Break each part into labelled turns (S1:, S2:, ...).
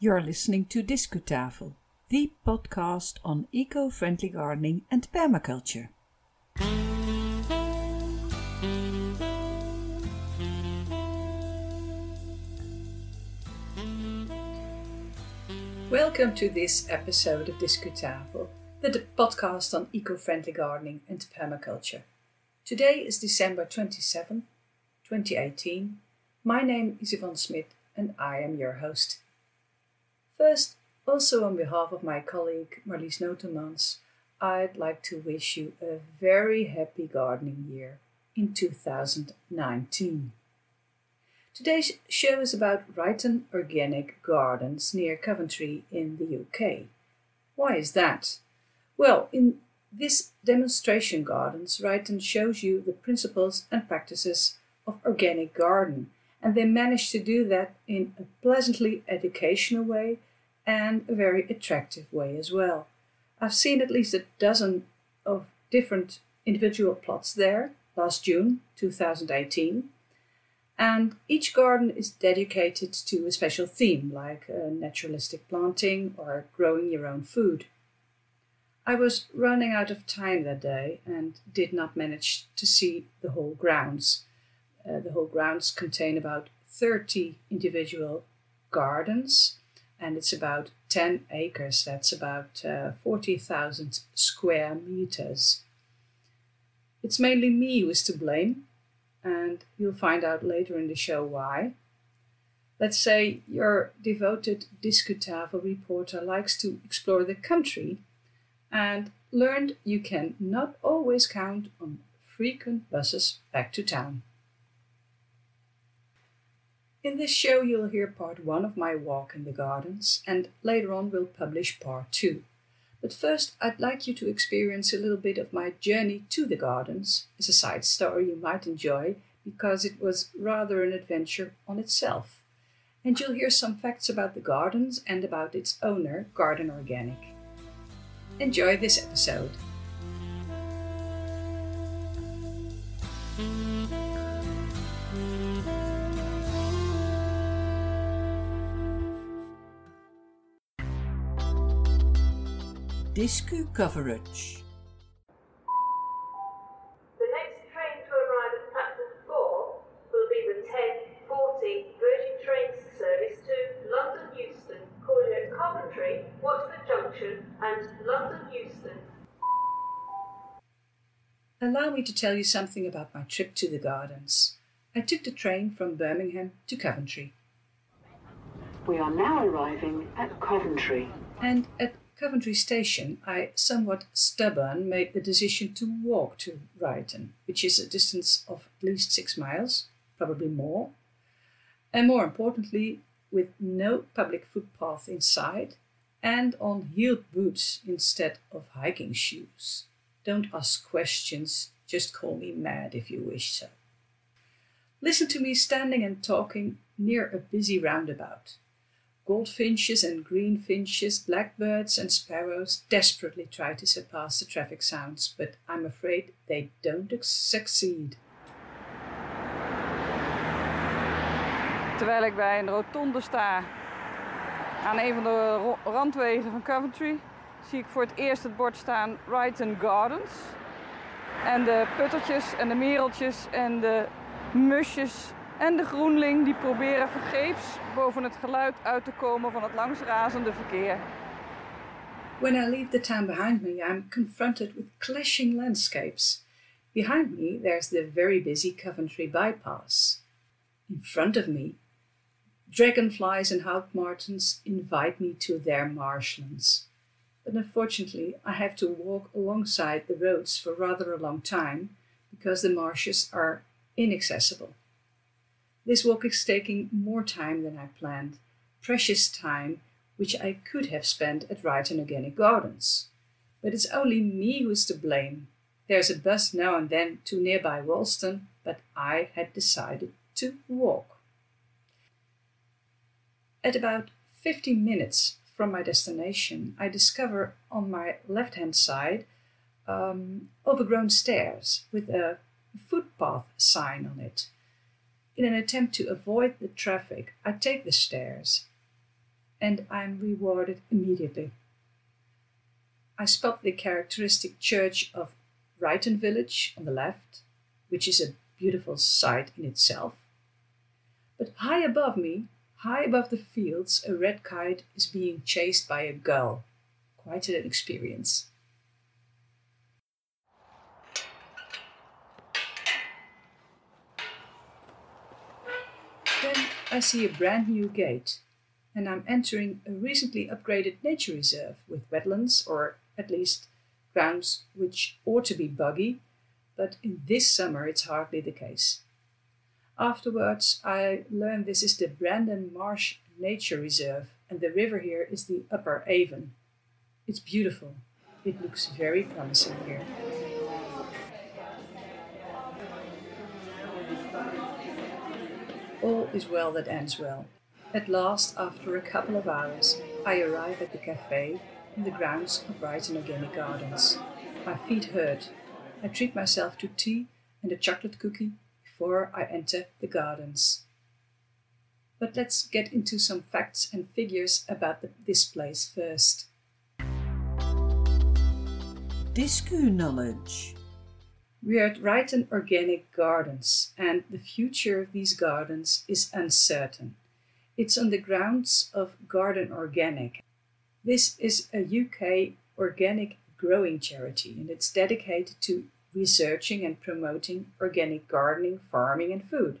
S1: You're listening to Discutafel, the podcast on eco friendly gardening and permaculture. Welcome to this episode of Discutafel, the podcast on eco friendly gardening and permaculture. Today is December 27, 2018. My name is Yvonne Smit and I am your host. First, also on behalf of my colleague Marlies Notemans, I'd like to wish you a very happy gardening year in 2019. Today's show is about Ryton Organic Gardens near Coventry in the UK. Why is that? Well, in this demonstration gardens, Ryton shows you the principles and practices of organic garden and they managed to do that in a pleasantly educational way and a very attractive way as well. I've seen at least a dozen of different individual plots there last June 2018. And each garden is dedicated to a special theme, like naturalistic planting or growing your own food. I was running out of time that day and did not manage to see the whole grounds. Uh, the whole grounds contain about 30 individual gardens and it's about 10 acres. That's about uh, 40,000 square meters. It's mainly me who is to blame, and you'll find out later in the show why. Let's say your devoted Discutafel reporter likes to explore the country and learned you can not always count on frequent buses back to town. In this show, you'll hear part one of my walk in the gardens, and later on, we'll publish part two. But first, I'd like you to experience a little bit of my journey to the gardens as a side story you might enjoy because it was rather an adventure on itself. And you'll hear some facts about the gardens and about its owner, Garden Organic. Enjoy this episode. Discu coverage.
S2: The next train to arrive at platform 4 will be the 1040 Virgin Trains service to London Euston, calling Coventry, Watford Junction, and London Euston.
S1: Allow me to tell you something about my trip to the gardens. I took the train from Birmingham to Coventry.
S3: We are now arriving at Coventry.
S1: And at Coventry Station, I, somewhat stubborn, made the decision to walk to Ryton, which is a distance of at least six miles, probably more. And more importantly, with no public footpath inside and on heeled boots instead of hiking shoes. Don't ask questions, just call me mad if you wish so. Listen to me standing and talking near a busy roundabout. Goldfinches and greenfinches, blackbirds and sparrows desperately try to surpass the traffic sounds, but I'm afraid they don't succeed.
S4: Terwijl ik bij een rotonde sta aan een van de randwegen van Coventry, zie ik voor het eerst het bord staan Ryton Gardens. En de puttertjes en de mereltjes en de musjes en de groenling die proberen vergeefs boven het geluid uit te komen van het langsrazende verkeer.
S1: When I leave the town behind me, I'm confronted with clashing landscapes. Behind me, there's the very busy Coventry bypass. In front of me, dragonflies and house martins invite me to their marshlands. But unfortunately, I have to walk alongside the roads for rather a long time because the marshes are inaccessible. This walk is taking more time than I planned, precious time which I could have spent at Ryton Organic Gardens. But it's only me who's to blame. There's a bus now and then to nearby Wolston, but I had decided to walk. At about 15 minutes from my destination, I discover on my left hand side um, overgrown stairs with a footpath sign on it. In an attempt to avoid the traffic, I take the stairs. and I'm rewarded immediately. I spot the characteristic church of Ryton Village on the left, which is a beautiful sight in itself. But high above me, high above the fields, a red kite is being chased by a gull. Quite an experience. Then I see a brand new gate, and I'm entering a recently upgraded nature reserve with wetlands, or at least grounds which ought to be buggy, but in this summer it's hardly the case. Afterwards, I learned this is the Brandon Marsh Nature Reserve, and the river here is the Upper Avon. It's beautiful. It looks very promising here. All is well that ends well. At last, after a couple of hours, I arrive at the cafe in the grounds of Ryton Organic Gardens. My feet hurt. I treat myself to tea and a chocolate cookie before I enter the gardens. But let's get into some facts and figures about the, this place first.
S5: Discu knowledge.
S1: We are at Ryton Organic Gardens, and the future of these gardens is uncertain. It's on the grounds of Garden Organic. This is a UK organic growing charity, and it's dedicated to researching and promoting organic gardening, farming, and food.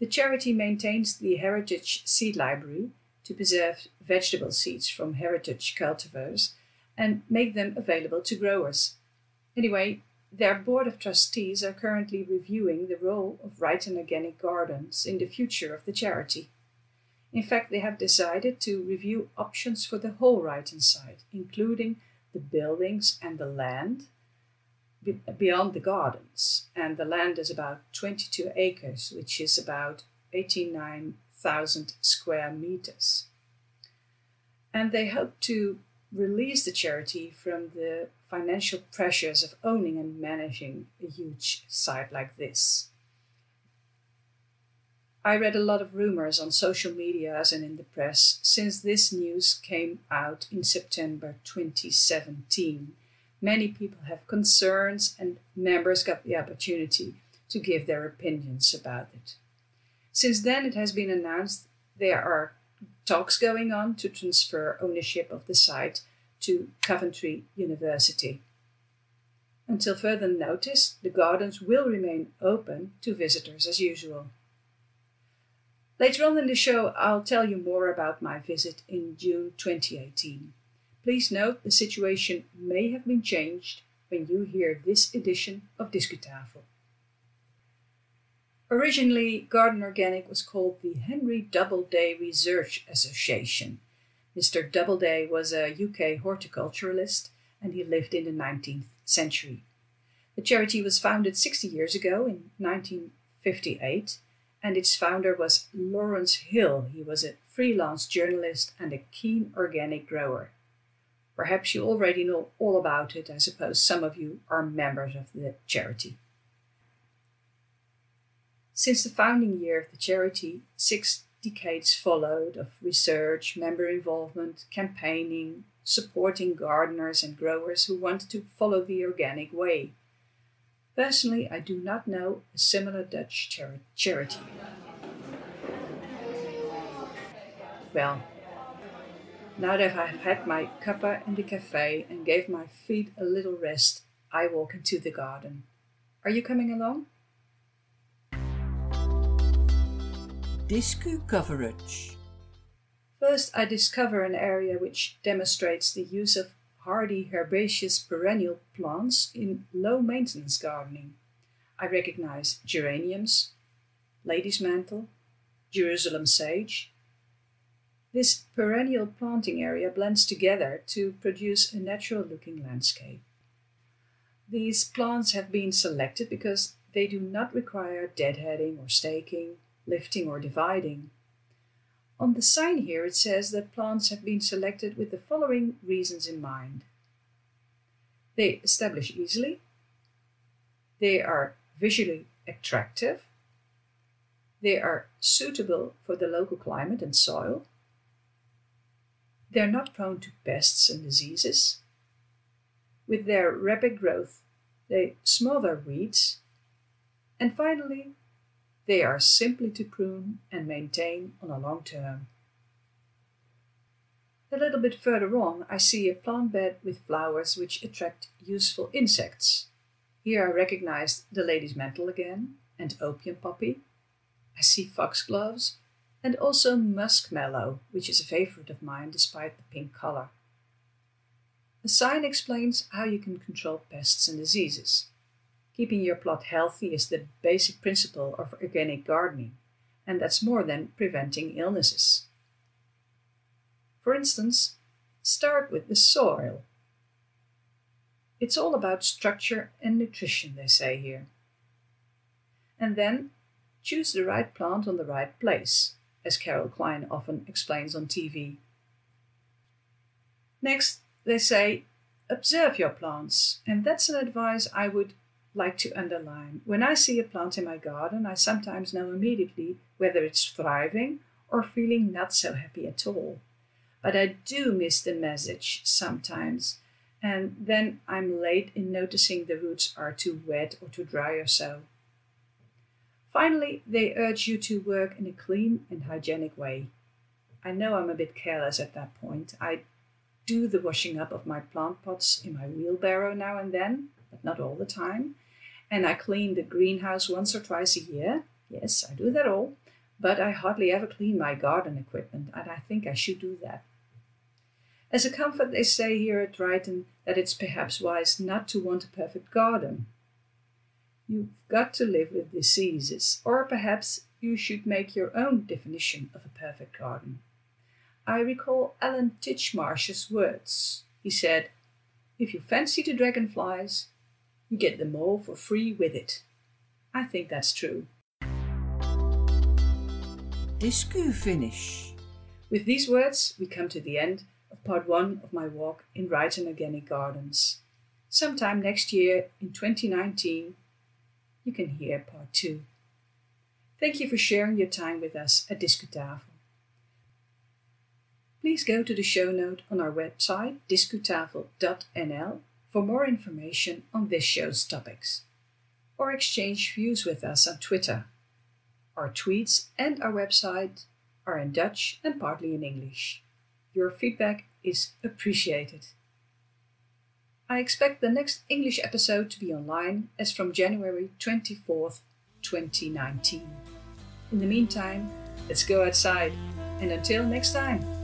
S1: The charity maintains the Heritage Seed Library to preserve vegetable seeds from heritage cultivars and make them available to growers. Anyway, their board of trustees are currently reviewing the role of Ryton Organic Gardens in the future of the charity. In fact, they have decided to review options for the whole Ryton site, including the buildings and the land beyond the gardens. And the land is about 22 acres, which is about 89,000 square meters. And they hope to release the charity from the financial pressures of owning and managing a huge site like this. I read a lot of rumors on social media and in the press since this news came out in September 2017. Many people have concerns, and members got the opportunity to give their opinions about it. Since then, it has been announced there are talks going on to transfer ownership of the site to Coventry University. Until further notice, the gardens will remain open to visitors as usual. Later on in the show, I'll tell you more about my visit in June 2018. Please note the situation may have been changed when you hear this edition of Discutafel. Originally, Garden Organic was called the Henry Doubleday Research Association. Mr. Doubleday was a UK horticulturalist and he lived in the 19th century. The charity was founded 60 years ago in 1958 and its founder was Lawrence Hill. He was a freelance journalist and a keen organic grower. Perhaps you already know all about it. I suppose some of you are members of the charity. Since the founding year of the charity, six decades followed of research, member involvement, campaigning, supporting gardeners and growers who wanted to follow the organic way. Personally, I do not know a similar Dutch chari- charity. Well, now that I've had my cuppa in the cafe and gave my feet a little rest, I walk into the garden. Are you coming along?
S5: Discu coverage.
S1: First, I discover an area which demonstrates the use of hardy herbaceous perennial plants in low maintenance gardening. I recognize geraniums, lady's mantle, Jerusalem sage. This perennial planting area blends together to produce a natural looking landscape. These plants have been selected because they do not require deadheading or staking lifting or dividing. On the sign here it says that plants have been selected with the following reasons in mind. They establish easily, they are visually attractive, they are suitable for the local climate and soil, They're not prone to pests and diseases. With their rapid growth, they smother weeds. And finally, they are simply to prune and maintain on a long term. A little bit further on, I see a plant bed with flowers which attract useful insects. Here I recognize the lady's mantle again and opium poppy. I see foxgloves and also muskmallow, which is a favorite of mine despite the pink color. The sign explains how you can control pests and diseases. Keeping your plot healthy is the basic principle of organic gardening, and that's more than preventing illnesses. For instance, start with the soil. It's all about structure and nutrition, they say here. And then choose the right plant on the right place, as Carol Klein often explains on TV. Next, they say observe your plants, and that's an advice I would like to underline. When I see a plant in my garden, I sometimes know immediately whether it's thriving or feeling not so happy at all. But I do miss the message sometimes, and then I'm late in noticing the roots are too wet or too dry or so. Finally, they urge you to work in a clean and hygienic way. I know I'm a bit careless at that point. I do the washing up of my plant pots in my wheelbarrow now and then, but not all the time. And I clean the greenhouse once or twice a year. Yes, I do that all. But I hardly ever clean my garden equipment, and I think I should do that. As a comfort, they say here at Ryton that it's perhaps wise not to want a perfect garden. You've got to live with diseases, or perhaps you should make your own definition of a perfect garden. I recall Alan Titchmarsh's words. He said, If you fancy the dragonflies, you get them all for free with it. I think that's true.
S5: Discu finish.
S1: With these words, we come to the end of part one of my walk in Ryton Organic Gardens. Sometime next year, in 2019, you can hear part two. Thank you for sharing your time with us at Discutafel. Please go to the show note on our website, discutafel.nl, for more information on this show's topics, or exchange views with us on Twitter. Our tweets and our website are in Dutch and partly in English. Your feedback is appreciated. I expect the next English episode to be online as from January 24th, 2019. In the meantime, let's go outside, and until next time.